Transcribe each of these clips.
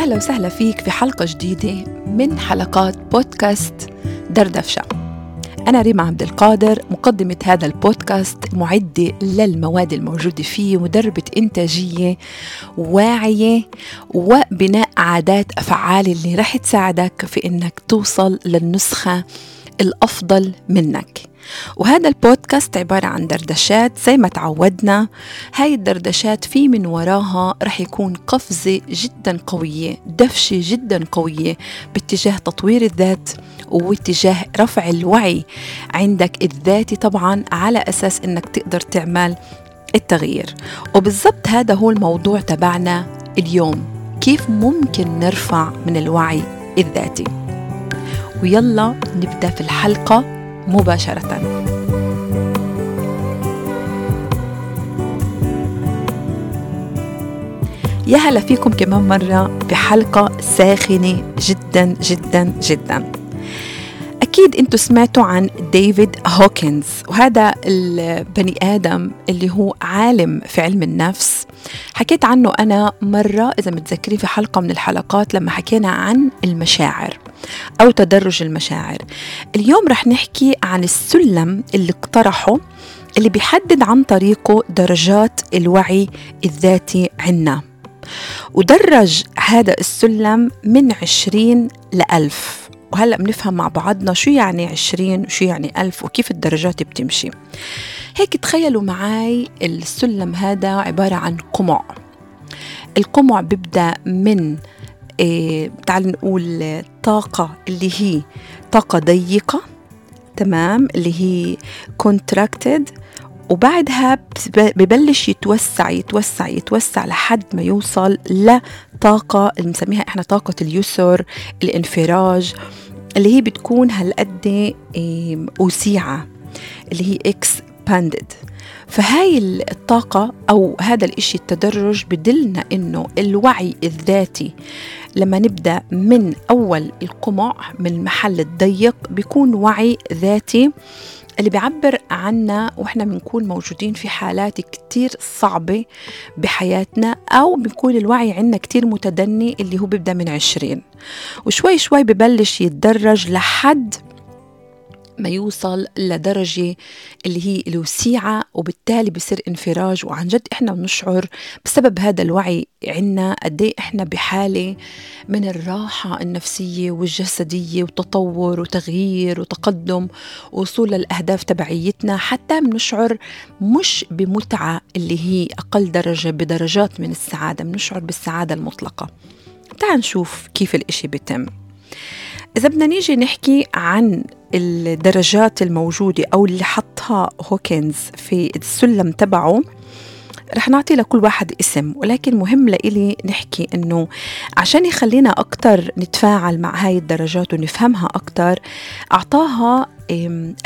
أهلا وسهلا فيك في حلقة جديدة من حلقات بودكاست دردفشة. أنا ريما عبد القادر مقدمة هذا البودكاست معدة للمواد الموجودة فيه مدربة إنتاجية واعية وبناء عادات أفعال اللي رح تساعدك في إنك توصل للنسخة الأفضل منك. وهذا البودكاست عبارة عن دردشات زي ما تعودنا. هاي الدردشات في من وراها رح يكون قفزة جدا قوية دفشة جدا قوية باتجاه تطوير الذات واتجاه رفع الوعي. عندك الذاتي طبعا على أساس أنك تقدر تعمل التغيير. وبالضبط هذا هو الموضوع تبعنا اليوم. كيف ممكن نرفع من الوعي الذاتي؟ ويلا نبدأ في الحلقة مباشرة. يا هلا فيكم كمان مرة بحلقة ساخنة جدا جدا جدا. أكيد أنتوا سمعتوا عن ديفيد هوكنز وهذا البني آدم اللي هو عالم في علم النفس. حكيت عنه أنا مرة إذا متذكرين في حلقة من الحلقات لما حكينا عن المشاعر. أو تدرج المشاعر. اليوم رح نحكي عن السلم اللي اقترحه اللي بيحدد عن طريقه درجات الوعي الذاتي عنا. ودرج هذا السلم من عشرين لألف. وهلأ بنفهم مع بعضنا شو يعني عشرين وشو يعني ألف وكيف الدرجات بتمشي. هيك تخيلوا معي السلم هذا عبارة عن قمع. القمع بيبدأ من تعال نقول طاقة اللي هي طاقة ضيقة تمام اللي هي contracted وبعدها ببلش يتوسع يتوسع يتوسع لحد ما يوصل لطاقة اللي بنسميها إحنا طاقة اليسر الانفراج اللي هي بتكون هالقد وسيعة اللي هي expanded. فهاي الطاقة أو هذا الإشي التدرج بدلنا إنه الوعي الذاتي لما نبدأ من أول القمع من المحل الضيق بيكون وعي ذاتي اللي بيعبر عنا وإحنا بنكون موجودين في حالات كتير صعبة بحياتنا أو بيكون الوعي عنا كتير متدني اللي هو بيبدأ من عشرين. وشوي شوي ببلش يتدرج لحد ما يوصل لدرجة اللي هي الوسيعة وبالتالي بصير انفراج. وعن جد إحنا بنشعر بسبب هذا الوعي عنا قد إيه إحنا بحالة من الراحة النفسية والجسدية وتطور وتغيير وتقدم ووصول للأهداف تبعيتنا. حتى بنشعر مش بمتعة اللي هي أقل درجة بدرجات من السعادة. بنشعر بالسعادة المطلقة. تعال نشوف كيف الإشي بيتم. إذا بدنا نيجي نحكي عن الدرجات الموجودة أو اللي حطها هوكنز في السلم تبعه رح نعطي لكل واحد اسم ولكن مهم لإلي نحكي إنه عشان يخلينا أكتر نتفاعل مع هاي الدرجات ونفهمها أكتر أعطاها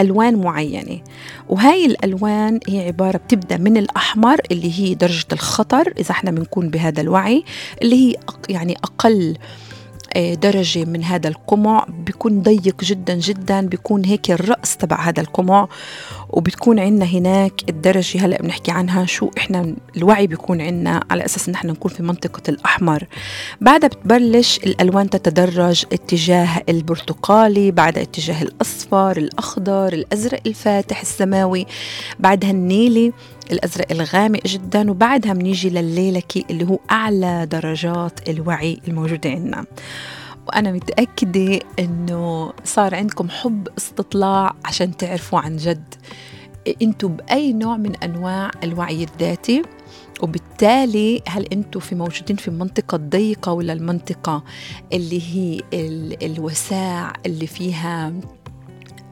ألوان معينة. وهاي الألوان هي عبارة بتبدأ من الأحمر اللي هي درجة الخطر إذا إحنا بنكون بهذا الوعي اللي هي يعني أقل درجة من هذا القمع. بيكون ضيق جدا جدا. بيكون هيك الرأس تبع هذا القمع. وبتكون عندنا هناك الدرجة هلأ بنحكي عنها شو إحنا الوعي بيكون عندنا على أساس إن إحنا نكون في منطقة الأحمر. بعدها بتبلش الألوان تتدرج اتجاه البرتقالي بعدها اتجاه الأصفر الأخضر الأزرق الفاتح السماوي بعدها النيلي الأزرق الغامق جدا وبعدها بنيجي لليلكي اللي هو أعلى درجات الوعي الموجودة عندنا. وأنا متأكدة إنه صار عندكم حب استطلاع عشان تعرفوا عن جد. أنتوا بأي نوع من أنواع الوعي الذاتي وبالتالي هل أنتوا في موجودين في المنطقة الضيقة ولا المنطقة اللي هي الوساع اللي فيها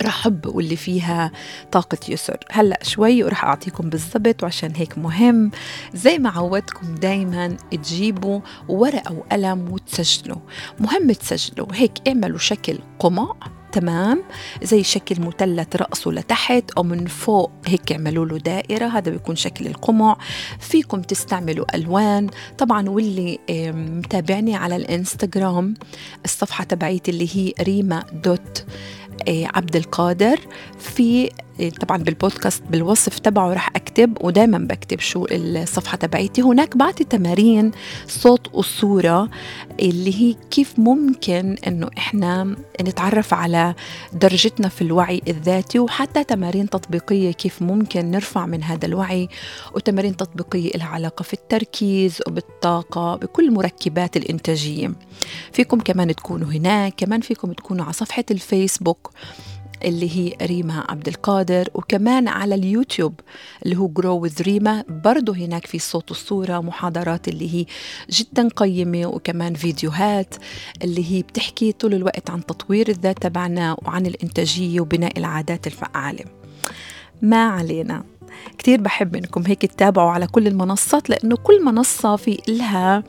رحب واللي فيها طاقة يسر. هلأ شوي وراح أعطيكم بالضبط وعشان هيك مهم. زي ما عودتكم دايما تجيبوا ورقة وقلم وتسجلوا. مهم تسجلوا. هيك اعملوا شكل قمع تمام؟ زي شكل مثلث رأسه لتحت أو من فوق هيك اعملوا له دائرة. هذا بيكون شكل القمع. فيكم تستعملوا ألوان. طبعا واللي متابعني على الإنستغرام الصفحة تبعيتي اللي هي ريما دوت عبد القادر في طبعا بالبودكاست بالوصف تبعه رح أكتب ودائما بكتب شو الصفحة تبعيتي. هناك بعطي تمارين صوت وصورة اللي هي كيف ممكن إنه إحنا نتعرف على درجتنا في الوعي الذاتي وحتى تمارين تطبيقية كيف ممكن نرفع من هذا الوعي وتمارين تطبيقية لها علاقة في التركيز وبالطاقة بكل المركبات الإنتاجية. فيكم كمان تكونوا هناك كمان فيكم تكونوا على صفحة الفيسبوك. اللي هي ريما عبد القادر وكمان على اليوتيوب اللي هو جرو وذ ريما برضه هناك في صوت وصورة محاضرات اللي هي جدا قيمة وكمان فيديوهات اللي هي بتحكي طول الوقت عن تطوير الذات تبعنا وعن الإنتاجية وبناء العادات الفعالة. ما علينا. كتير بحب إنكم هيك تتابعوا على كل المنصات لأنه كل منصة في إلها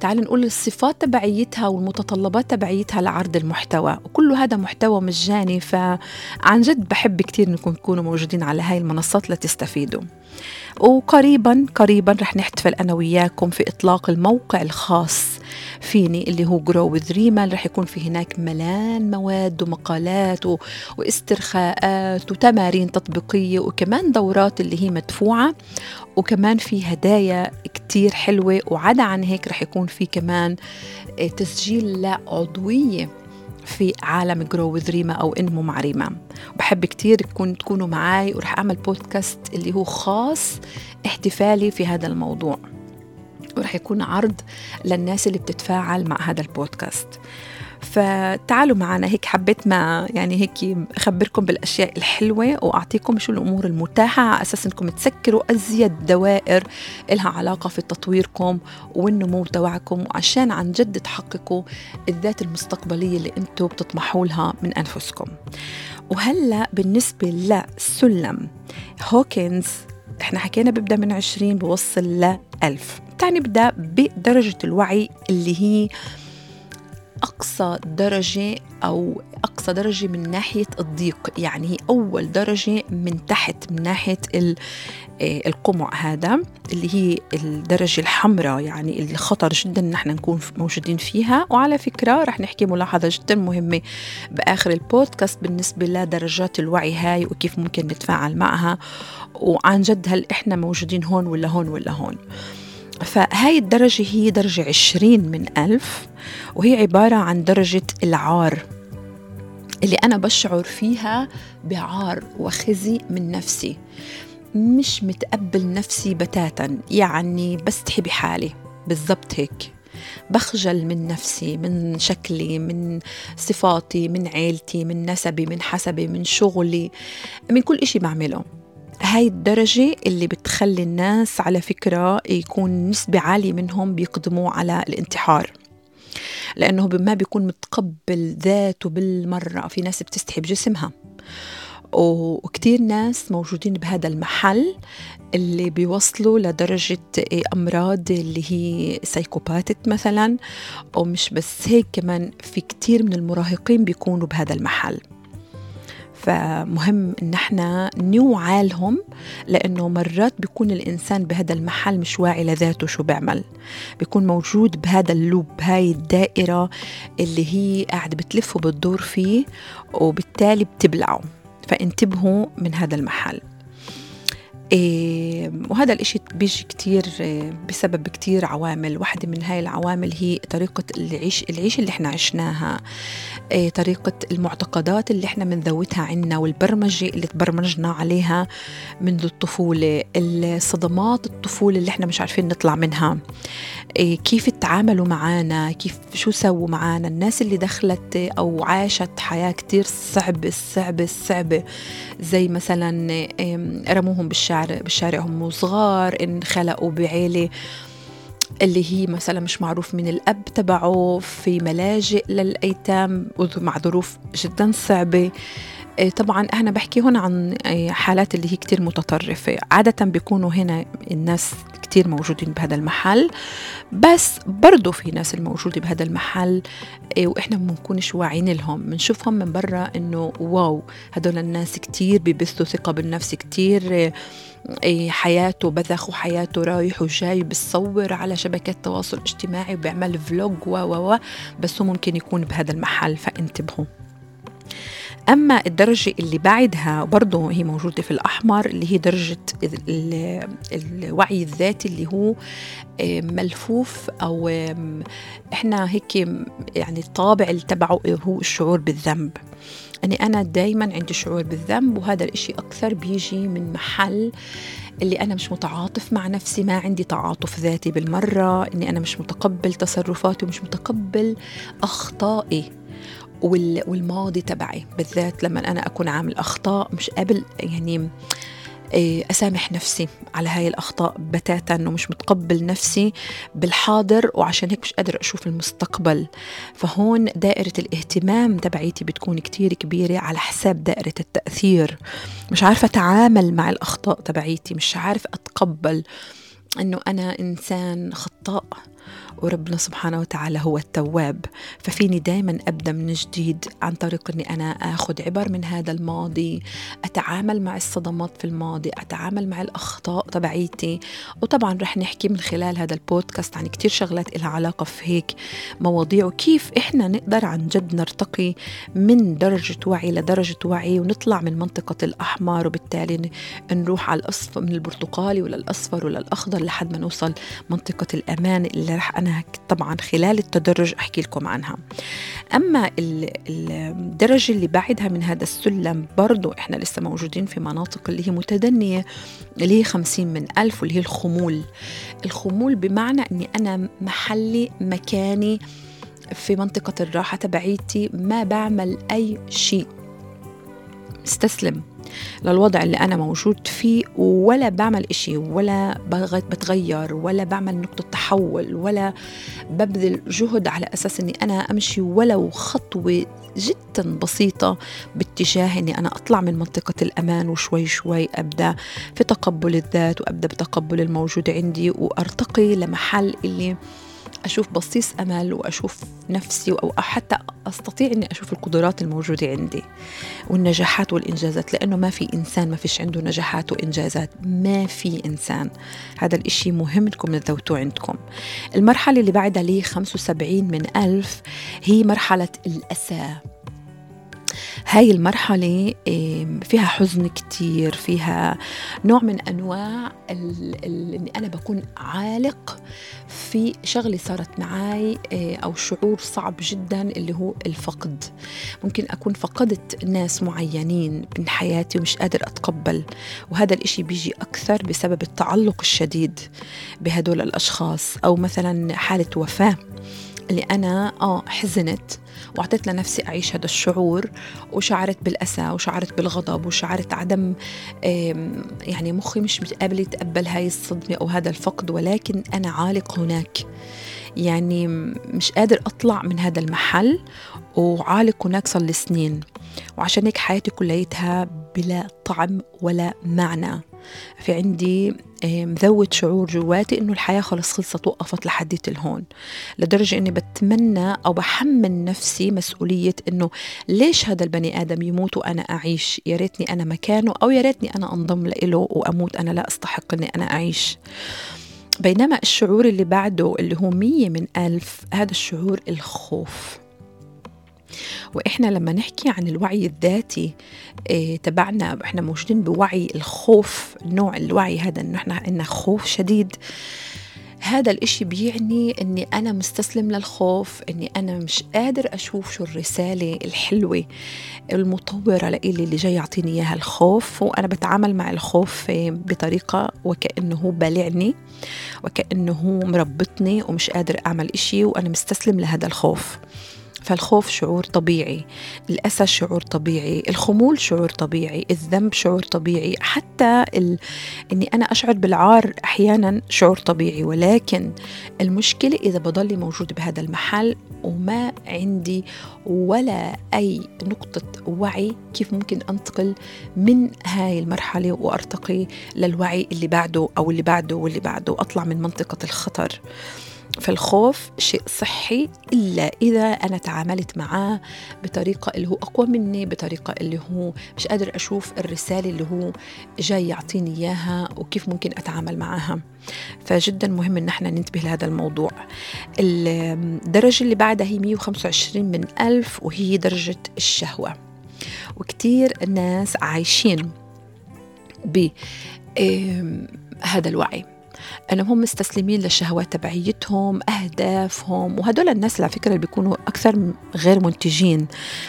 تعالوا نقول الصفات تبعيتها والمتطلبات تبعيتها لعرض المحتوى وكل هذا محتوى مجاني فعن جد بحب كتير إنكم تكونوا موجودين على هاي المنصات لتستفيدوا. وقريبا قريبا رح نحتفل أنا وياكم في إطلاق الموقع الخاص فيني اللي هو جرو وذ ريما رح يكون في هناك ملان مواد ومقالات و... واسترخاءات وتمارين تطبيقية وكمان دورات اللي هي مدفوعة وكمان في هدايا كتير حلوة. وعدا عن هيك رح يكون في كمان آه، تسجيل لعضوية. في عالم جرو وذ ريما أو انمو مع ريما. بحب كتير تكون تكونوا معي ورح أعمل بودكاست اللي هو خاص احتفالي في هذا الموضوع. ورح يكون عرض للناس اللي بتتفاعل مع هذا البودكاست فتعالوا معنا هيك حبيت ما يعني هيك أخبركم بالأشياء الحلوة وأعطيكم شو الأمور المتاحة على أساس إنكم تسكروا أزيد دوائر لها علاقة في تطويركم والنمو تبعكم وعشان عن جد تحققوا الذات المستقبلية اللي أنتم بتطمحوا لها من أنفسكم. وهلأ بالنسبة لسلم هوكنز إحنا حكينا ببدا من 20 بوصل ل 1000 تاني بدا بدرجة الوعي اللي هي أقصى درجة أو أقصى درجة من ناحية الضيق. يعني هي أول درجة من تحت من ناحية آه، القمع هذا اللي هي الدرجة الحمراء يعني اللي خطر جدا نحن نكون موجودين فيها. وعلى فكرة رح نحكي ملاحظة جدا مهمة بآخر البودكاست بالنسبة لدرجات الوعي هاي وكيف ممكن نتفاعل معها. وعن جد هل إحنا موجودين هون ولا هون ولا هون؟ فهاي الدرجة هي درجة عشرين من ألف وهي عبارة عن درجة العار اللي أنا بشعر فيها بعار وخزي من نفسي. مش متقبل نفسي بتاتا يعني بستحي بحالي بالضبط هيك. بخجل من نفسي من شكلي من صفاتي من عيلتي من نسبي من حسبي من شغلي من كل إشي بعمله. هاي الدرجة اللي بتخلي الناس على فكرة يكون نسبة عالية منهم بيقدموا على الانتحار. لأنه ما بيكون متقبل ذاته بالمرة. في ناس بتستحي بجسمها. وكتير ناس موجودين بهذا المحل اللي بيوصلوا لدرجة أمراض اللي هي سايكوباتت مثلا. ومش بس هيك كمان في كتير من المراهقين بيكونوا بهذا المحل. فمهم إن إحنا نوعى لهم لأنه مرات بيكون الإنسان بهذا المحل مش واعي لذاته شو بيعمل. بيكون موجود بهذا اللوب هاي الدائرة اللي هي قاعدة بتلف وبتدور فيه وبالتالي بتبلعه. فانتبهوا من هذا المحل. وهذا الإشي بيجي كتير إيه بسبب كتير عوامل. واحدة من هاي العوامل هي طريقة العيش العيش اللي إحنا عشناها إيه طريقة المعتقدات اللي إحنا منذوتها عنا والبرمجة اللي تبرمجنا عليها منذ الطفولة الصدمات الطفولة اللي إحنا مش عارفين نطلع منها. إيه كيف تعاملوا معنا كيف شو سووا معنا الناس اللي دخلت أو عاشت حياة كتير صعبة صعبة صعبة. زي مثلا إيه رموهم بالشارع. بالشارع هم صغار انخلقوا بعيلة اللي هي مثلا مش معروف من الأب تبعه في ملاجئ للأيتام مع ظروف جدا صعبة. طبعا أنا بحكي هنا عن إيه، حالات اللي هي كتير متطرفة. عادة بيكونوا هنا الناس كتير موجودين بهذا المحل بس برضو في ناس الموجودة بهذا المحل إيه، وإحنا ما بنكونش واعيين لهم. بنشوفهم من برا إنه واو هدول الناس كتير بيبثوا ثقة بالنفس كتير حياته بذخ وحياته رايح وجاي بتصور على شبكات التواصل الاجتماعي وبيعمل فلوج و و بس هو ممكن يكون بهذا المحل. فانتبهوا. أما الدرجة اللي بعدها برضه هي موجودة في الأحمر اللي هي درجة الوعي الذاتي اللي هو ملفوف أو إحنا هيك يعني الطابع اللي تبعه هو الشعور بالذنب. أني أنا دايما عندي شعور بالذنب وهذا الإشي أكثر بيجي من محل اللي أنا مش متعاطف مع نفسي ما عندي تعاطف ذاتي بالمرة إني أنا مش متقبل تصرفاتي ومش متقبل أخطائي. والماضي تبعي بالذات لما أنا أكون عامل أخطاء مش قابل يعني إيه، أسامح نفسي على هاي الأخطاء بتاتا ومش متقبل نفسي بالحاضر وعشان هيك مش قادر أشوف المستقبل. فهون دائرة الاهتمام تبعيتي بتكون كتير كبيرة على حساب دائرة التأثير. مش عارفة أتعامل مع الأخطاء تبعيتي مش عارفة أتقبل أنه أنا إنسان خطاء. وربنا سبحانه وتعالى هو التواب. ففيني دائما أبدأ من جديد عن طريق أني أنا أخذ عبر من هذا الماضي أتعامل مع الصدمات في الماضي أتعامل مع الأخطاء تبعيتي. وطبعا رح نحكي من خلال هذا البودكاست عن كتير شغلات لها علاقة في هيك مواضيع وكيف إحنا نقدر عن جد نرتقي من درجة وعي لدرجة وعي ونطلع من منطقة الأحمر وبالتالي نروح على الأصفر من البرتقالي ولا الأصفر ولا الأخضر لحد ما نوصل منطقة الأمان اللي رح أنا طبعا خلال التدرج أحكي لكم عنها. أما الدرجة اللي بعدها من هذا السلم برضو إحنا لسه موجودين في مناطق اللي هي متدنية اللي هي خمسين من ألف واللي هي الخمول. الخمول بمعنى أني أنا محلي مكاني في منطقة الراحة تبعيتي ما بعمل أي شيء. استسلم. للوضع اللي أنا موجود فيه ولا بعمل إشي ولا بتغير ولا بعمل نقطة تحول ولا ببذل جهد على أساس أني أنا أمشي ولو خطوة جدا بسيطة باتجاه أني أنا أطلع من منطقة الأمان وشوي شوي أبدأ في تقبل الذات وأبدأ بتقبل الموجود عندي وأرتقي لمحل اللي أشوف بصيص أمل وأشوف نفسي أو حتى أستطيع أني أشوف القدرات الموجودة عندي والنجاحات والإنجازات لأنه ما في إنسان ما فيش عنده نجاحات وإنجازات ما في إنسان. هذا الإشي مهم أنكم تذوتوه عندكم. المرحلة اللي بعدها لي 75 من ألف هي مرحلة الأسى هاي المرحلة فيها حزن كتير فيها نوع من أنواع أني أنا بكون عالق في شغلة صارت معي آه، أو شعور صعب جدا اللي هو الفقد. ممكن أكون فقدت ناس معينين من حياتي ومش قادر أتقبل وهذا الإشي بيجي أكثر بسبب التعلق الشديد بهدول الأشخاص. أو مثلا حالة وفاة. اللي أنا آه حزنت وأعطيت لنفسي أعيش هذا الشعور وشعرت بالأسى وشعرت بالغضب وشعرت عدم يعني مخي مش قابل يتقبل هاي الصدمة أو هذا الفقد ولكن أنا عالق هناك. يعني مش قادر أطلع من هذا المحل وعالق هناك صار لي سنين. وعشان هيك حياتي كليتها بلا طعم ولا معنى. في عندي مذوت شعور جواتي إنه الحياة خلص خلصت وقفت لحديت الهون. لدرجة إني بتمنى أو بحمل نفسي مسؤولية إنه ليش هذا البني آدم يموت وأنا أعيش؟ يا ريتني أنا مكانه أو يا ريتني أنا أنضم له وأموت أنا لا أستحق إني أنا أعيش. بينما الشعور اللي بعده اللي هو مية من ألف هذا الشعور الخوف. وإحنا لما نحكي عن الوعي الذاتي إيه تبعنا إحنا موجودين بوعي الخوف نوع الوعي هذا إنه إحنا عندنا خوف شديد. هذا الإشي بيعني أني أنا مستسلم للخوف أني أنا مش قادر أشوف شو الرسالة الحلوة المطورة لإلي اللي جاي يعطيني إياها الخوف. وأنا بتعامل مع الخوف بطريقة وكأنه هو بالعني وكأنه هو مربطني ومش قادر أعمل إشي وأنا مستسلم لهذا الخوف. فالخوف شعور طبيعي الأسى شعور طبيعي الخمول شعور طبيعي الذنب شعور طبيعي حتى ال... أني أنا أشعر بالعار أحيانا شعور طبيعي. ولكن المشكلة إذا بضلي موجود بهذا المحل وما عندي ولا أي نقطة وعي كيف ممكن أنتقل من هاي المرحلة وأرتقي للوعي اللي بعده أو اللي بعده واللي بعده وأطلع من منطقة الخطر. فالخوف شيء صحي إلا إذا أنا تعاملت معاه بطريقة اللي هو أقوى مني بطريقة اللي هو مش قادر أشوف الرسالة اللي هو جاي يعطيني إياها وكيف ممكن أتعامل معها فجدا مهم إن إحنا ننتبه لهذا الموضوع. الدرجة اللي بعدها هي 125 من ألف وهي درجة الشهوة. وكتير ناس عايشين ب هذا الوعي. انهم هم مستسلمين للشهوات تبعيتهم أهدافهم وهدول الناس على فكرة اللي بيكونوا أكثر غير منتجين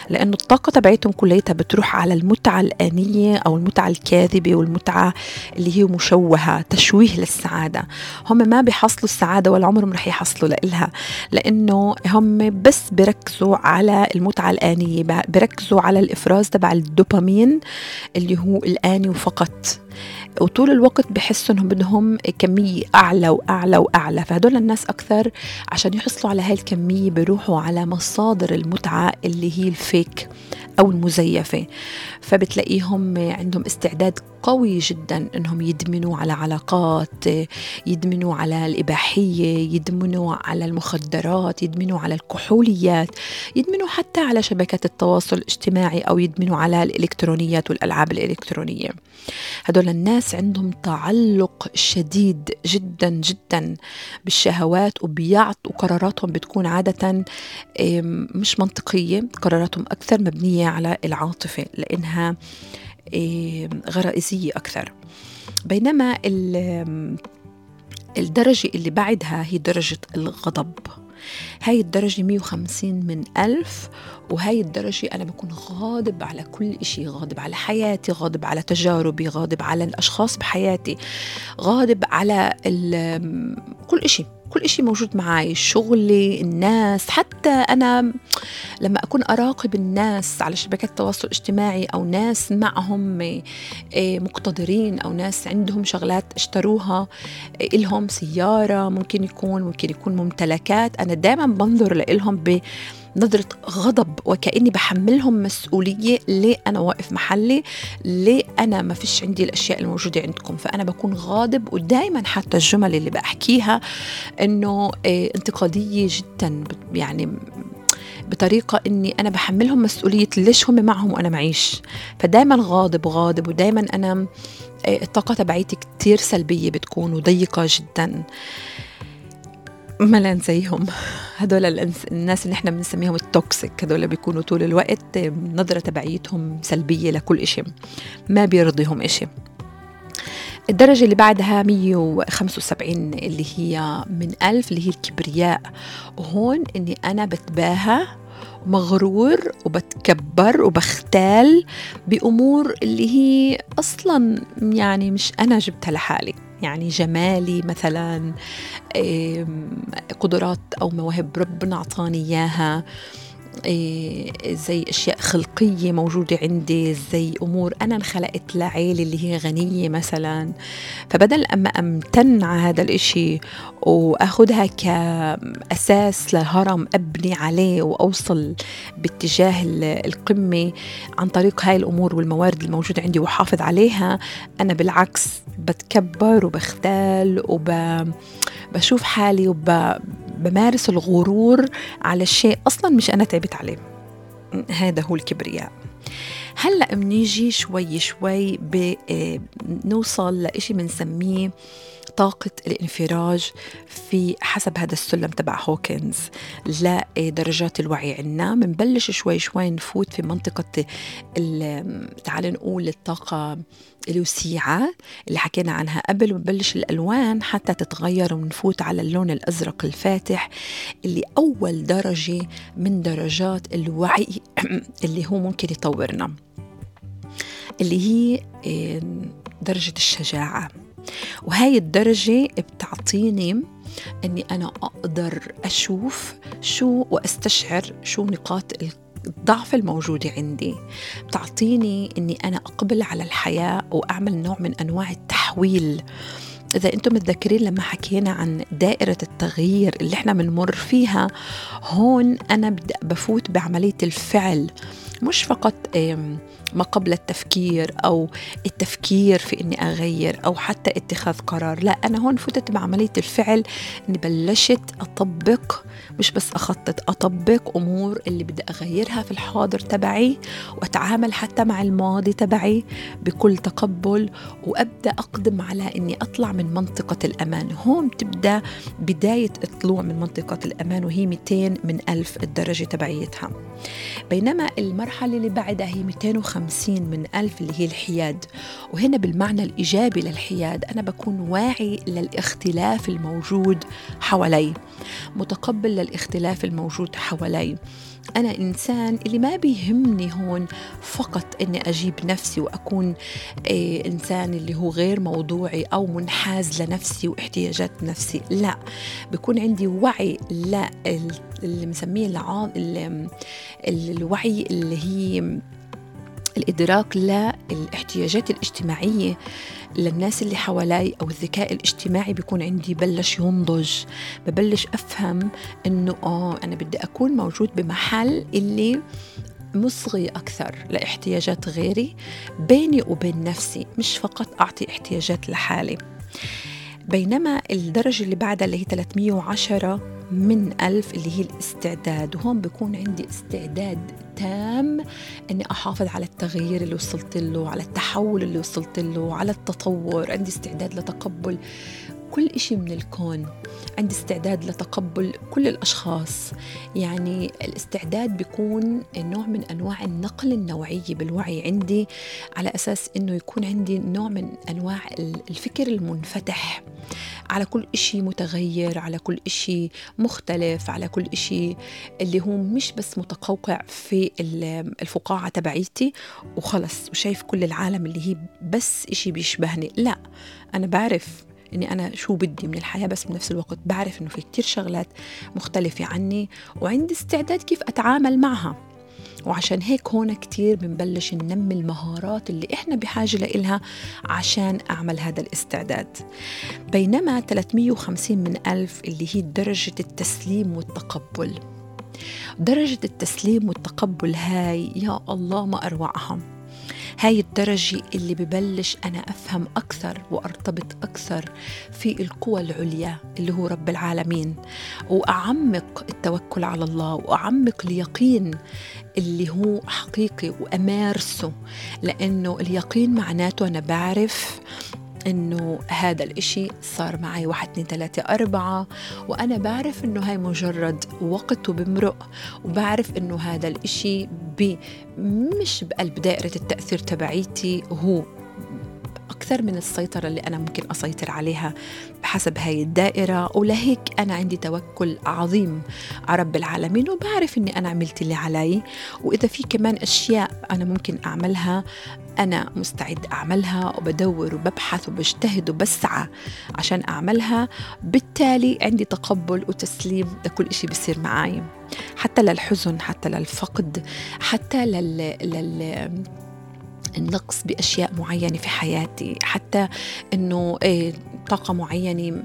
لأنه الطاقة تبعيتهم كليتها بتروح على المتعة الآنية أو المتعة الكاذبة والمتعه اللي هي مشوهة تشويه للسعادة. هم ما بيحصلوا السعادة ولا عمرهم رح يحصلوا لإلها لأنه هم بس بيركزوا على المتعة الآنية بيركزوا على الإفراز تبع الدوبامين اللي هو الآني وفقط. وطول الوقت بحسوا إنهم بدهم كمية أعلى وأعلى وأعلى. فهدول الناس أكثر عشان يحصلوا على هاي الكمية بيروحوا على مصادر المتعة اللي هي الفيك أو المزيفة. فبتلاقيهم عندهم استعداد قوي جدا إنهم يدمنوا على علاقات يدمنوا على الإباحية يدمنوا على المخدرات يدمنوا على الكحوليات يدمنوا حتى على شبكات التواصل الاجتماعي أو يدمنوا على الإلكترونيات والألعاب الإلكترونية. هدول الناس عندهم تعلق شديد جدا جدا بالشهوات وبيعطوا قراراتهم بتكون عادة مش منطقية قراراتهم أكثر مبنية على العاطفة لإنها غرائزية أكثر. بينما الدرجة اللي بعدها هي درجة الغضب. هاي الدرجة 150 من ألف وهاي الدرجة أنا بكون غاضب على كل إشي غاضب على حياتي غاضب على تجاربي غاضب على الأشخاص بحياتي غاضب على كل إشي. كل إشي موجود معي شغلي الناس حتى أنا لما أكون أراقب الناس على شبكات التواصل الاجتماعي أو ناس معهم آه، مقتدرين أو ناس عندهم شغلات اشتروها آه، إلهم سيارة ممكن يكون ممكن يكون ممتلكات أنا دائما بنظر لإلهم ب نظرة غضب وكأني بحملهم مسؤولية ليه أنا واقف محلي ليه أنا ما فيش عندي الأشياء الموجودة عندكم. فأنا بكون غاضب ودائما حتى الجمل اللي بحكيها أنه إيه انتقادية جدا يعني بطريقة إني أنا بحملهم مسؤولية ليش هم معهم وأنا معيش. فدايما غاضب وغاضب ودايما أنا إيه، الطاقة تبعيتي كتير سلبية بتكون وضيقة جدا. ملان زيهم هدول الناس اللي إحنا بنسميهم التوكسيك هدول بيكونوا طول الوقت نظرة تبعيتهم سلبية لكل إشي ما بيرضيهم إشي. الدرجة اللي بعدها 175 اللي هي من ألف اللي هي الكبرياء. وهون إني أنا بتباهى مغرور وبتكبر وبختال بأمور اللي هي أصلا يعني مش أنا جبتها لحالي. يعني جمالي مثلا قدرات أو مواهب ربنا أعطاني إياها. زي أشياء خلقية موجودة عندي زي أمور أنا انخلقت لعيلة اللي هي غنية مثلا. فبدل أما أمتن على هذا الإشي واخذها كأساس لهرم أبني عليه وأوصل باتجاه القمة عن طريق هاي الأمور والموارد الموجودة عندي واحافظ عليها أنا بالعكس بتكبر وبختال وب بشوف حالي وبمارس الغرور على الشيء أصلا مش أنا تعبت عليه. هذا هو الكبرياء. هلأ بنيجي شوي شوي بنوصل لإشي بنسميه طاقة الانفراج في حسب هذا السلم تبع هوكنز لدرجات الوعي عنا بنبلش شوي شوي نفوت في منطقة تعال نقول الطاقة الوسيعة اللي حكينا عنها قبل. وبنبلش الألوان حتى تتغير ونفوت على اللون الأزرق الفاتح اللي أول درجة من درجات الوعي اللي هو ممكن يطورنا. اللي هي درجة الشجاعة. وهاي الدرجة بتعطيني أني أنا أقدر أشوف شو وأستشعر شو نقاط الضعف الموجودة عندي. بتعطيني أني أنا أقبل على الحياة وأعمل نوع من أنواع التحويل. إذا أنتم متذكرين لما حكينا عن دائرة التغيير اللي إحنا بنمر فيها هون أنا بفوت بعملية الفعل. مش فقط ما قبل التفكير أو التفكير في إني أغير أو حتى اتخاذ قرار لا أنا هون فتت بعملية الفعل إني بلشت أطبق مش بس أخطط أطبق أمور اللي بدي أغيرها في الحاضر تبعي وأتعامل حتى مع الماضي تبعي بكل تقبل وأبدأ أقدم على إني أطلع من منطقة الأمان. هون تبدأ بداية الطلوع من منطقة الأمان وهي 200 من ألف الدرجة تبعيتها. بينما المرحلة اللي بعدها هي 250 من ألف اللي هي الحياد. وهنا بالمعنى الإيجابي للحياد أنا بكون واعي للاختلاف الموجود حوالي متقبل للاختلاف الموجود حوالي. أنا إنسان اللي ما بيهمني هون فقط إني أجيب نفسي وأكون إيه إنسان اللي هو غير موضوعي أو منحاز لنفسي واحتياجات نفسي لا. بكون عندي وعي لا اللي مسميه الوعي اللي هي الإدراك للإحتياجات الاجتماعية. للناس اللي حوالي أو الذكاء الاجتماعي بيكون عندي بلش ينضج. ببلش أفهم إنه آه أنا بدي أكون موجود بمحل اللي مصغي أكثر لإحتياجات غيري بيني وبين نفسي مش فقط أعطي إحتياجات لحالي. بينما الدرجة اللي بعدها اللي هي 310 من ألف اللي هي الاستعداد. وهون بيكون عندي استعداد تام إني أحافظ على التغيير اللي وصلت له على التحول اللي وصلت له على التطور. عندي استعداد لتقبل كل إشي من الكون. عندي استعداد لتقبل كل الأشخاص. يعني الاستعداد بيكون نوع من أنواع النقل النوعية بالوعي عندي على أساس أنه يكون عندي نوع من أنواع الفكر المنفتح. على كل إشي متغير على كل إشي مختلف على كل إشي اللي هو مش بس متقوقع في الفقاعة تبعيتي وخلص وشايف كل العالم اللي هي بس إشي بيشبهني. لا أنا بعرف إني أنا شو بدي من الحياة بس بنفس الوقت بعرف إنه في كتير شغلات مختلفة عني وعندي استعداد كيف أتعامل معها. وعشان هيك هون كتير بنبلش ننمي المهارات اللي إحنا بحاجة لإلها عشان أعمل هذا الاستعداد. بينما 350 من ألف اللي هي درجة التسليم والتقبل. درجة التسليم والتقبل هاي يا الله ما أروعها. هاي الدرجة اللي ببلش أنا أفهم أكثر وأرتبط أكثر في القوى العليا اللي هو رب العالمين. وأعمق التوكل على الله وأعمق اليقين اللي هو حقيقي وأمارسه. لأنه اليقين معناته أنا بعرف إنه هذا الإشي صار معي واحد اثنين ثلاثة أربعة وأنا بعرف إنه هاي مجرد وقت وبمرق وبعرف إنه هذا الإشي مش بقلب دائرة التأثير تبعيتي هو. أكثر من السيطرة اللي أنا ممكن أسيطر عليها بحسب هاي الدائرة. ولهيك أنا عندي توكل عظيم على رب العالمين وبعرف أني أنا عملت اللي علي. وإذا في كمان أشياء أنا ممكن أعملها أنا مستعد أعملها وبدور وببحث وبجتهد وبسعى عشان أعملها. بالتالي عندي تقبل وتسليم لكل إشي بيصير معي حتى للحزن حتى للفقد حتى لل, لل... النقص بأشياء معينة في حياتي. حتى إنه إيه طاقة معينة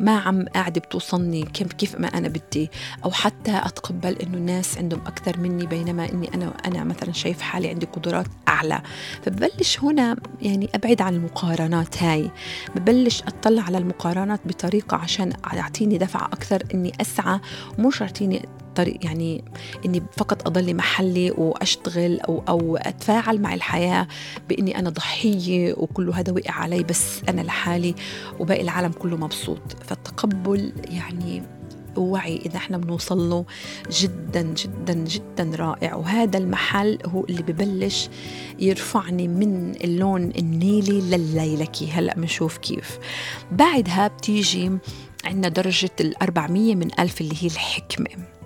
ما عم قاعدة بتوصلني كيف كيف ما أنا بدي. أو حتى أتقبل إنه الناس عندهم أكثر مني بينما إني أنا أنا مثلا شايف حالي عندي قدرات أعلى. فببلش هنا يعني أبعد عن المقارنات هاي. ببلش أطلع على المقارنات بطريقة عشان يعطيني دفعة أكثر إني أسعى. مش يعطيني طريق يعني إني فقط اضل محلي وأشتغل أو أو أتفاعل مع الحياة بإني أنا ضحية وكله هذا وقع علي بس أنا لحالي وباقي العالم كله مبسوط. فالتقبل يعني وعي إذا إحنا بنوصل له جدا جدا جدا رائع. وهذا المحل هو اللي ببلش يرفعني من اللون النيلي لليلكي. هلأ بنشوف كيف. بعدها بتيجي عندنا درجة الأربعمية من ألف اللي هي الحكمة.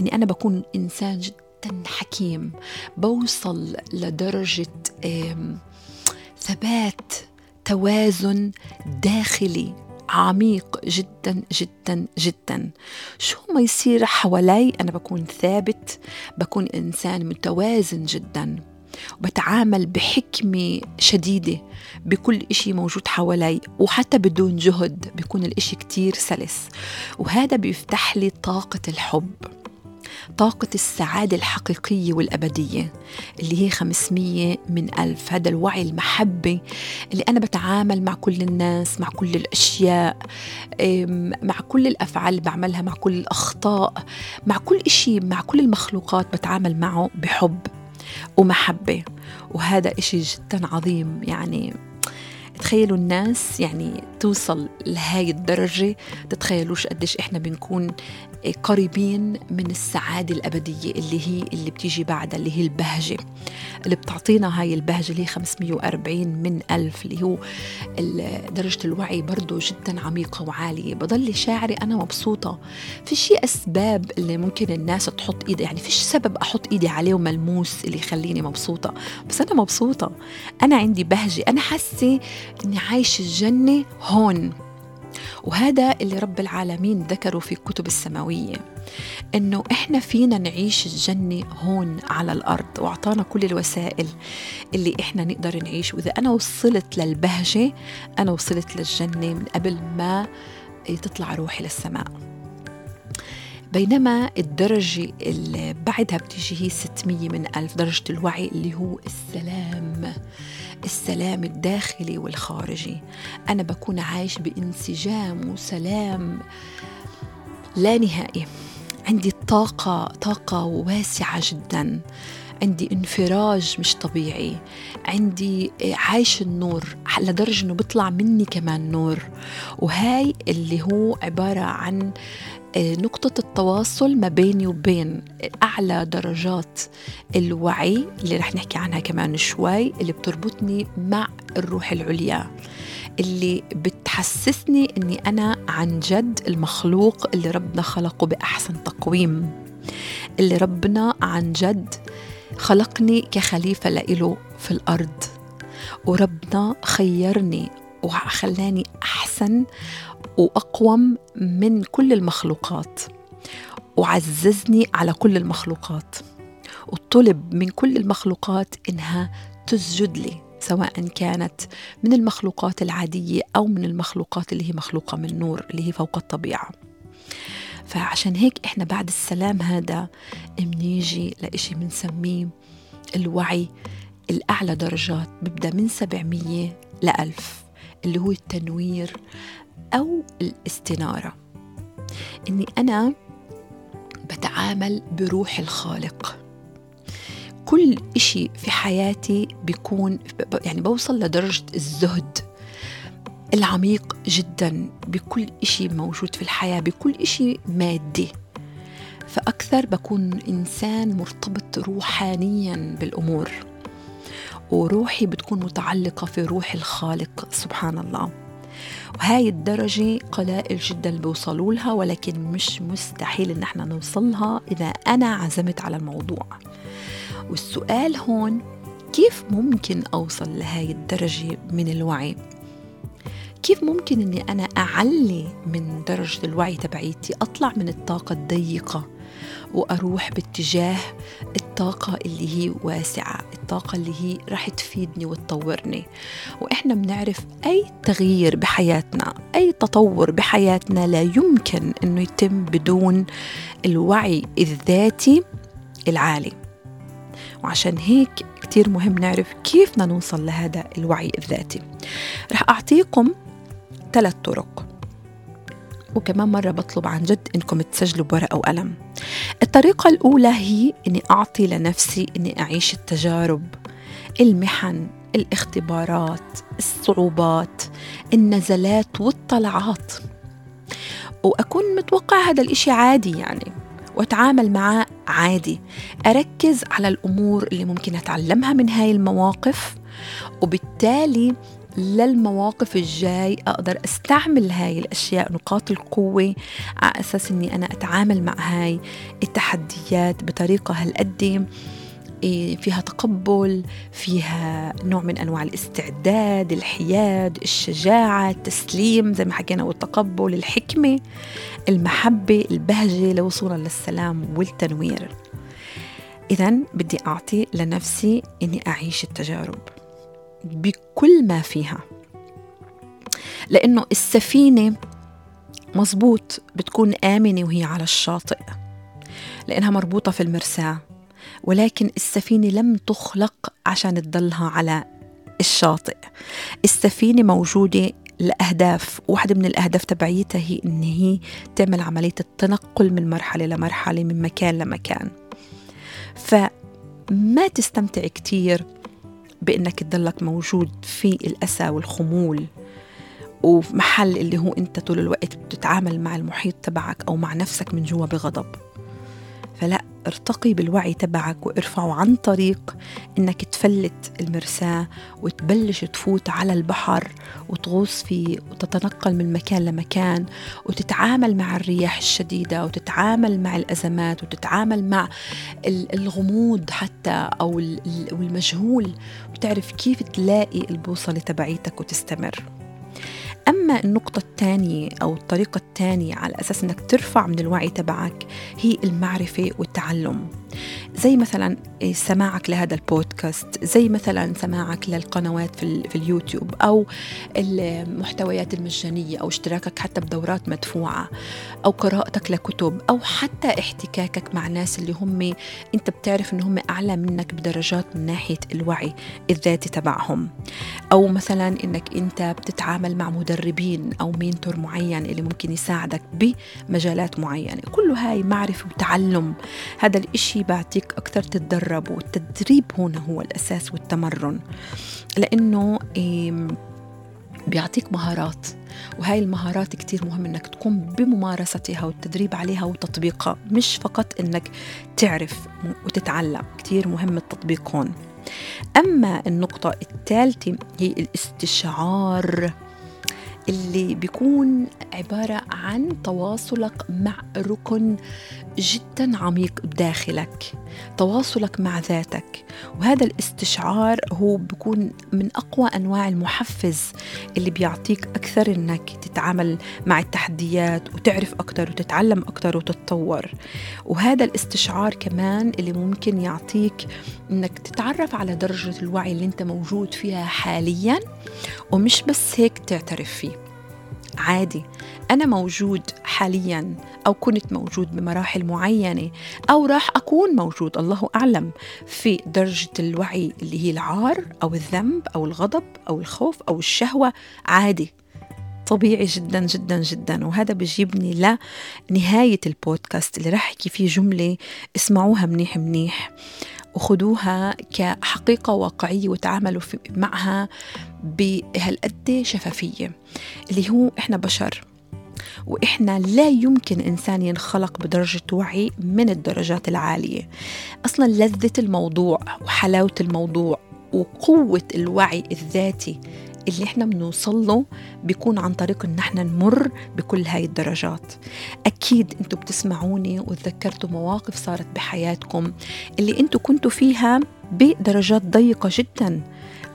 إني أنا بكون إنسان جدا حكيم بوصل لدرجة ثبات توازن داخلي عميق جدا جدا جدا. شو ما يصير حوالي أنا بكون ثابت بكون إنسان متوازن جدا وبتعامل بحكمة شديدة بكل إشي موجود حوالي وحتى بدون جهد بيكون الإشي كتير سلس. وهذا بيفتح لي طاقة الحب. طاقة السعادة الحقيقية والأبدية اللي هي 500 من ألف. هذا الوعي المحبة اللي أنا بتعامل مع كل الناس مع كل الأشياء مع كل الأفعال اللي بعملها مع كل الأخطاء مع كل إشي مع كل المخلوقات بتعامل معه بحب ومحبة. وهذا إشي جدا عظيم يعني تتخيلوا الناس يعني توصل لهاي الدرجة؟ تتخيلوش قديش إحنا بنكون قريبين من السعادة الأبدية اللي هي اللي بتيجي بعدها اللي هي البهجة. اللي بتعطينا هاي البهجة اللي هي 540 من ألف اللي هو درجة الوعي برضو جدا عميقة وعالية. بضل شاعري أنا مبسوطة. في شيء أسباب اللي ممكن الناس تحط إيدي يعني فيش سبب أحط إيدي عليه وملموس اللي يخليني مبسوطة؟ بس أنا مبسوطة. أنا عندي بهجة. أنا حاسة إني عايشة الجنة هون. وهذا اللي رب العالمين ذكره في الكتب السماوية إنه إحنا فينا نعيش الجنة هون على الأرض وأعطانا كل الوسائل اللي إحنا نقدر نعيش. وإذا أنا وصلت للبهجة أنا وصلت للجنة من قبل ما تطلع روحي للسماء. بينما الدرجة اللي بعدها بتيجي هي 600 من ألف درجة الوعي اللي هو السلام. السلام الداخلي والخارجي. أنا بكون عايش بانسجام وسلام لا نهائي. عندي طاقة طاقة واسعة جدا. عندي انفراج مش طبيعي. عندي عايش النور. لدرجة إنه بيطلع مني كمان نور. وهاي اللي هو عبارة عن نقطة التواصل ما بيني وبين أعلى درجات الوعي اللي رح نحكي عنها كمان شوي اللي بتربطني مع الروح العليا اللي بتحسسني أني أنا عن جد المخلوق اللي ربنا خلقه بأحسن تقويم اللي ربنا عن جد خلقني كخليفة لإله في الأرض وربنا خيرني وخلاني أحسن وأقوم من كل المخلوقات وعززني على كل المخلوقات وطلب من كل المخلوقات إنها تسجد لي سواء كانت من المخلوقات العادية أو من المخلوقات اللي هي مخلوقة من نور اللي هي فوق الطبيعة. فعشان هيك إحنا بعد السلام هذا بنيجي لإشي بنسميه الوعي الأعلى درجات بيبدأ من 700 لألف. اللي هو التنوير أو الاستنارة. إني أنا بتعامل بروح الخالق. كل إشي في حياتي بيكون يعني بوصل لدرجة الزهد العميق جدا. بكل إشي موجود في الحياة بكل إشي مادي. فأكثر بكون إنسان مرتبط روحانيا بالأمور. وروحي بتكون متعلقة في روح الخالق سبحان الله وهاي الدرجة قلائل جدا بيوصلوا لها ولكن مش مستحيل إن إحنا نوصلها إذا أنا عزمت على الموضوع. والسؤال هون كيف ممكن أوصل لهاي الدرجة من الوعي؟ كيف ممكن إني أنا أعلي من درجة الوعي تبعيتي أطلع من الطاقة الضيقة وأروح باتجاه الطاقة اللي هي واسعة الطاقة اللي هي رح تفيدني وتطورني. وإحنا بنعرف أي تغيير بحياتنا أي تطور بحياتنا لا يمكن أنه يتم بدون الوعي الذاتي العالي. وعشان هيك كتير مهم نعرف كيف بدنا نوصل لهذا الوعي الذاتي. رح أعطيكم ثلاث طرق. وكمان مرة بطلب عن جد إنكم تسجلوا بورقة وقلم. الطريقة الأولى هي إني أعطي لنفسي إني أعيش التجارب المحن الاختبارات الصعوبات النزلات والطلعات. وأكون متوقع هذا الإشي عادي يعني وأتعامل معاه عادي. أركز على الأمور اللي ممكن أتعلمها من هاي المواقف وبالتالي للمواقف الجاي أقدر أستعمل هاي الأشياء نقاط القوة على أساس أني أنا أتعامل مع هاي التحديات بطريقة هالقد إيه، فيها تقبل فيها نوع من أنواع الاستعداد الحياد الشجاعة التسليم زي ما حكينا والتقبل الحكمة المحبة البهجة لوصولا للسلام والتنوير. اذا بدي أعطي لنفسي إني أعيش التجارب. بكل ما فيها. لأنه السفينة مزبوط بتكون آمنة وهي على الشاطئ لأنها مربوطة في المرساة ولكن السفينة لم تخلق عشان تضلها على الشاطئ. السفينة موجودة لأهداف واحدة من الأهداف تبعيتها هي إن هي تعمل عملية التنقل من مرحلة لمرحلة من مكان لمكان. فما تستمتع كتير بإنك تضلك موجود في الأسى والخمول ومحل اللي هو أنت طول الوقت بتتعامل مع المحيط تبعك أو مع نفسك من جوا بغضب. ارتقي بالوعي تبعك وارفعه عن طريق إنك تفلت المرساة وتبلش تفوت على البحر وتغوص فيه وتتنقل من مكان لمكان وتتعامل مع الرياح الشديدة وتتعامل مع الأزمات وتتعامل مع الغموض حتى أو المجهول وتعرف كيف تلاقي البوصلة تبعيتك وتستمر. أما النقطة الثانية أو الطريقة الثانية على أساس أنك ترفع من الوعي تبعك هي المعرفة والتعلم. زي مثلا سماعك لهذا البودكاست زي مثلا سماعك للقنوات في, في اليوتيوب أو المحتويات المجانية أو اشتراكك حتى بدورات مدفوعة أو قراءتك لكتب أو حتى احتكاكك مع ناس اللي هم أنت بتعرف أن هم أعلى منك بدرجات من ناحية الوعي الذاتي تبعهم. أو مثلا أنك أنت بتتعامل مع مدربين أو مينتور معين اللي ممكن يساعدك بمجالات معينة. كل هاي معرفة وتعلم. هذا الإشي بعطيك أكثر تتدرب والتدريب هنا هو الأساس والتمرن. لأنه بيعطيك مهارات وهاي المهارات كتير مهم إنك تقوم بممارستها والتدريب عليها وتطبيقها. مش فقط إنك تعرف وتتعلم كتير مهم التطبيق هون. أما النقطة الثالثة هي الاستشعار اللي بيكون عبارة عن تواصلك مع ركن جدا عميق بداخلك تواصلك مع ذاتك. وهذا الاستشعار هو بيكون من أقوى أنواع المحفز اللي بيعطيك أكثر أنك تتعامل مع التحديات وتعرف أكثر وتتعلم أكثر وتتطور. وهذا الاستشعار كمان اللي ممكن يعطيك أنك تتعرف على درجة الوعي اللي أنت موجود فيها حاليا ومش بس هيك تعترف فيه. عادي. أنا موجود حاليا أو كنت موجود بمراحل معينة أو راح أكون موجود الله أعلم في درجة الوعي اللي هي العار أو الذنب أو الغضب أو الخوف أو الشهوة عادي. طبيعي جدا جدا جدا. وهذا بيجيبني لنهاية البودكاست اللي راح أحكي فيه جملة اسمعوها منيح منيح. وخدوها كحقيقة واقعية وتعاملوا معها بهالقد شفافية اللي هو إحنا بشر وإحنا لا يمكن إنسان ينخلق بدرجة وعي من الدرجات العالية. أصلا لذة الموضوع وحلاوة الموضوع وقوة الوعي الذاتي اللي إحنا بنوصل له بيكون عن طريق إن إحنا نمر بكل هاي الدرجات. أكيد أنتم بتسمعوني وتذكرتوا مواقف صارت بحياتكم اللي أنتم كنتوا فيها بدرجات ضيقة جدا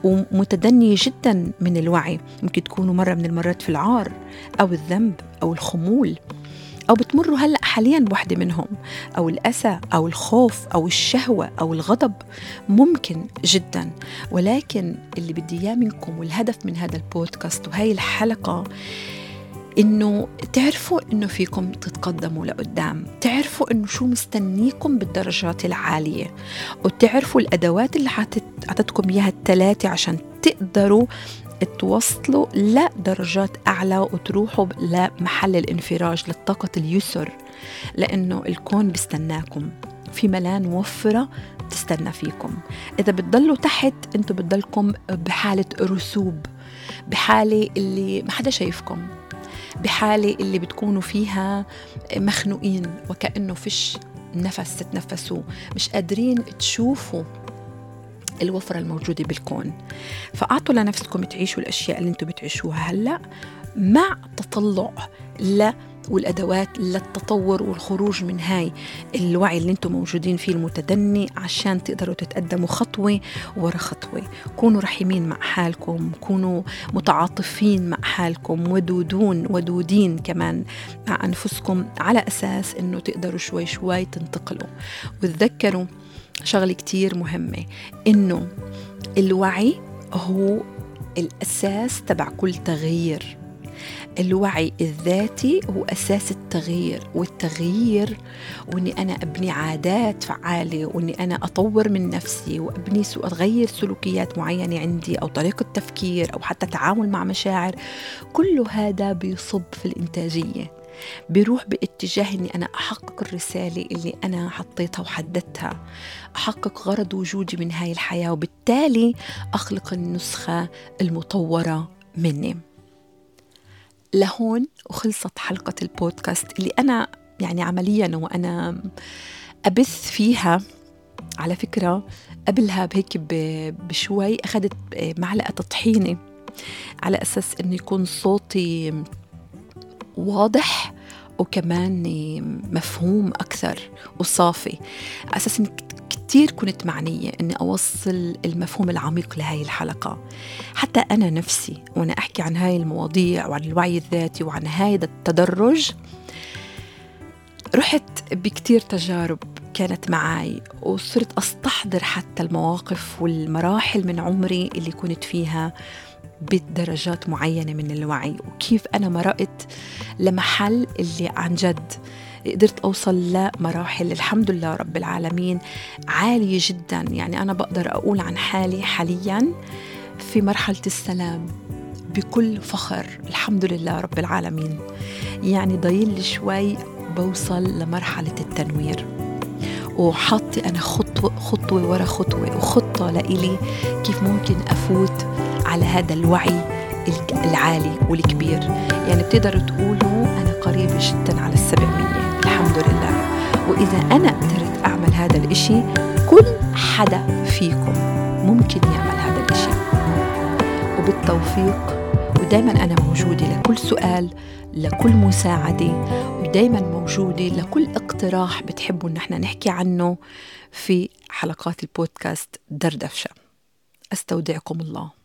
ومتدنية جدا من الوعي. ممكن تكونوا مرة من المرات في العار أو الذنب أو الخمول. أو بتمروا هلأ حاليا بوحدة منهم أو الأسى أو الخوف أو الشهوة أو الغضب. ممكن جدا. ولكن اللي بدي إياه منكم والهدف من هذا البودكاست وهي الحلقة إنه تعرفوا إنه فيكم تتقدموا لقدام. تعرفوا إنه شو مستنيكم بالدرجات العالية. وتعرفوا الأدوات اللي حطتكم إياها الثلاثه عشان تقدروا توصلوا لدرجات أعلى وتروحوا لمحل الانفراج للطاقة اليسر لأنه الكون بيستناكم. في ملان موفرة تستنى فيكم. إذا بتضلوا تحت أنتوا بتضلكم بحالة رسوب بحالة اللي ما حدا شايفكم بحالة اللي بتكونوا فيها مخنوقين وكأنه فيش نفس تتنفسوا. مش قادرين تشوفوا الوفرة الموجودة بالكون. فأعطوا لنفسكم تعيشوا الأشياء اللي أنتم بتعيشوها. هلأ مع تطلع ل والأدوات للتطور والخروج من هاي الوعي اللي أنتم موجودين فيه المتدني عشان تقدروا تتقدموا خطوة ورا خطوة. كونوا رحيمين مع حالكم كونوا متعاطفين مع حالكم ودودون ودودين كمان مع أنفسكم على أساس إنه تقدروا شوي شوي تنتقلوا. وتذكروا شغلة كتير مهمة إنه الوعي هو الأساس تبع كل تغيير. الوعي الذاتي هو أساس التغيير والتغيير وإني أنا أبني عادات فعالة وإني أنا أطور من نفسي وأبني سو أغير سلوكيات معينة عندي أو طريقة تفكير أو حتى تعامل مع مشاعر. كل هذا بيصب في الإنتاجية. بيروح باتجاه إني أنا أحقق الرسالة اللي أنا حطيتها وحددتها. أحقق غرض وجودي من هاي الحياة وبالتالي أخلق النسخة المطورة مني. لهون وخلصت حلقة البودكاست اللي أنا يعني عمليا وأنا أبث فيها. على فكرة قبلها بهيك بشوي أخذت معلقة طحينه على أساس إنه يكون صوتي واضح وكمان مفهوم أكثر وصافي. أساس كتير كنت معنية أني أوصل المفهوم العميق لهاي الحلقة. حتى أنا نفسي وأنا أحكي عن هاي المواضيع وعن الوعي الذاتي وعن هذا التدرج رحت بكتير تجارب كانت معي وصرت أستحضر حتى المواقف والمراحل من عمري اللي كنت فيها. بدرجات معينة من الوعي وكيف أنا مرقت لمحل اللي عن جد قدرت أوصل لمراحل. الحمد لله رب العالمين عالية جدا. يعني أنا بقدر أقول عن حالي حاليا في مرحلة السلام بكل فخر. الحمد لله رب العالمين. يعني ضايل شوي بوصل لمرحلة التنوير. وحاطة أنا خطوة خطوة ورا خطوة وخطة لإلي كيف ممكن أفوت على هذا الوعي العالي والكبير. يعني بتقدروا تقولوا أنا قريبة جدا على السبعمية. الحمد لله. وإذا أنا قدرت أعمل هذا الإشي كل حدا فيكم ممكن يعمل هذا الإشي. وبالتوفيق ودايما أنا موجودة لكل سؤال لكل مساعدة ودايما موجودة لكل اقتراح بتحبوا إن إحنا نحكي عنه في حلقات البودكاست دردفشة. أستودعكم الله.